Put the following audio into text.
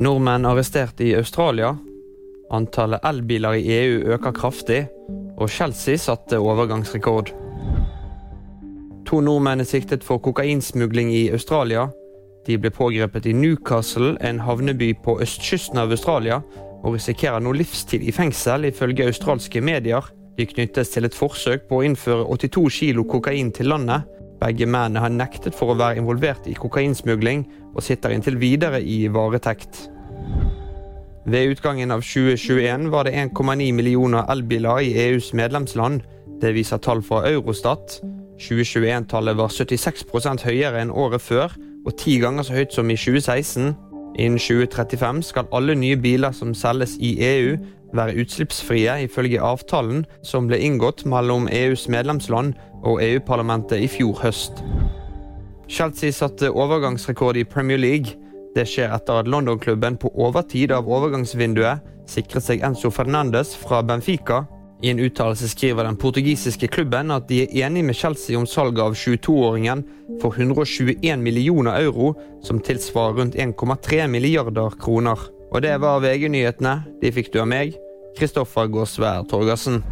Nordmenn arrestert i Australia. Antallet elbiler i EU øker kraftig. Og Chelsea satte overgangsrekord. To nordmenn er siktet for kokainsmugling i Australia. De ble pågrepet i Newcastle, en havneby på østkysten av Australia, og risikerer nå livstid i fengsel, ifølge australske medier. De knyttes til et forsøk på å innføre 82 kilo kokain til landet. Begge mennene har nektet for å være involvert i kokainsmugling, og sitter inntil videre i varetekt. Ved utgangen av 2021 var det 1,9 millioner elbiler i EUs medlemsland. Det viser tall fra Eurostat. 2021-tallet var 76% høyere enn året før, og ti ganger så høyt som i 2016. Innen 2035 skal alle nye biler som selges i EU, være utslippsfrie, ifølge avtalen som ble inngått mellom EUs medlemsland og EU-parlamentet i fjor høst. Chelsea satte overgangsrekord i Premier League. Det skjer etter at London-klubben på overtid av overgangsvinduet sikret seg Enzo Fernandes fra Benfica. I en uttalelse skriver den portugisiske klubben at de er enig med Chelsea om salget av 22-åringen for 121 millioner euro, som tilsvarer rundt 1,3 milliarder kroner. Og det var VG-nyhetene. De fikk du av meg, Kristoffer Gåsvær Torgersen.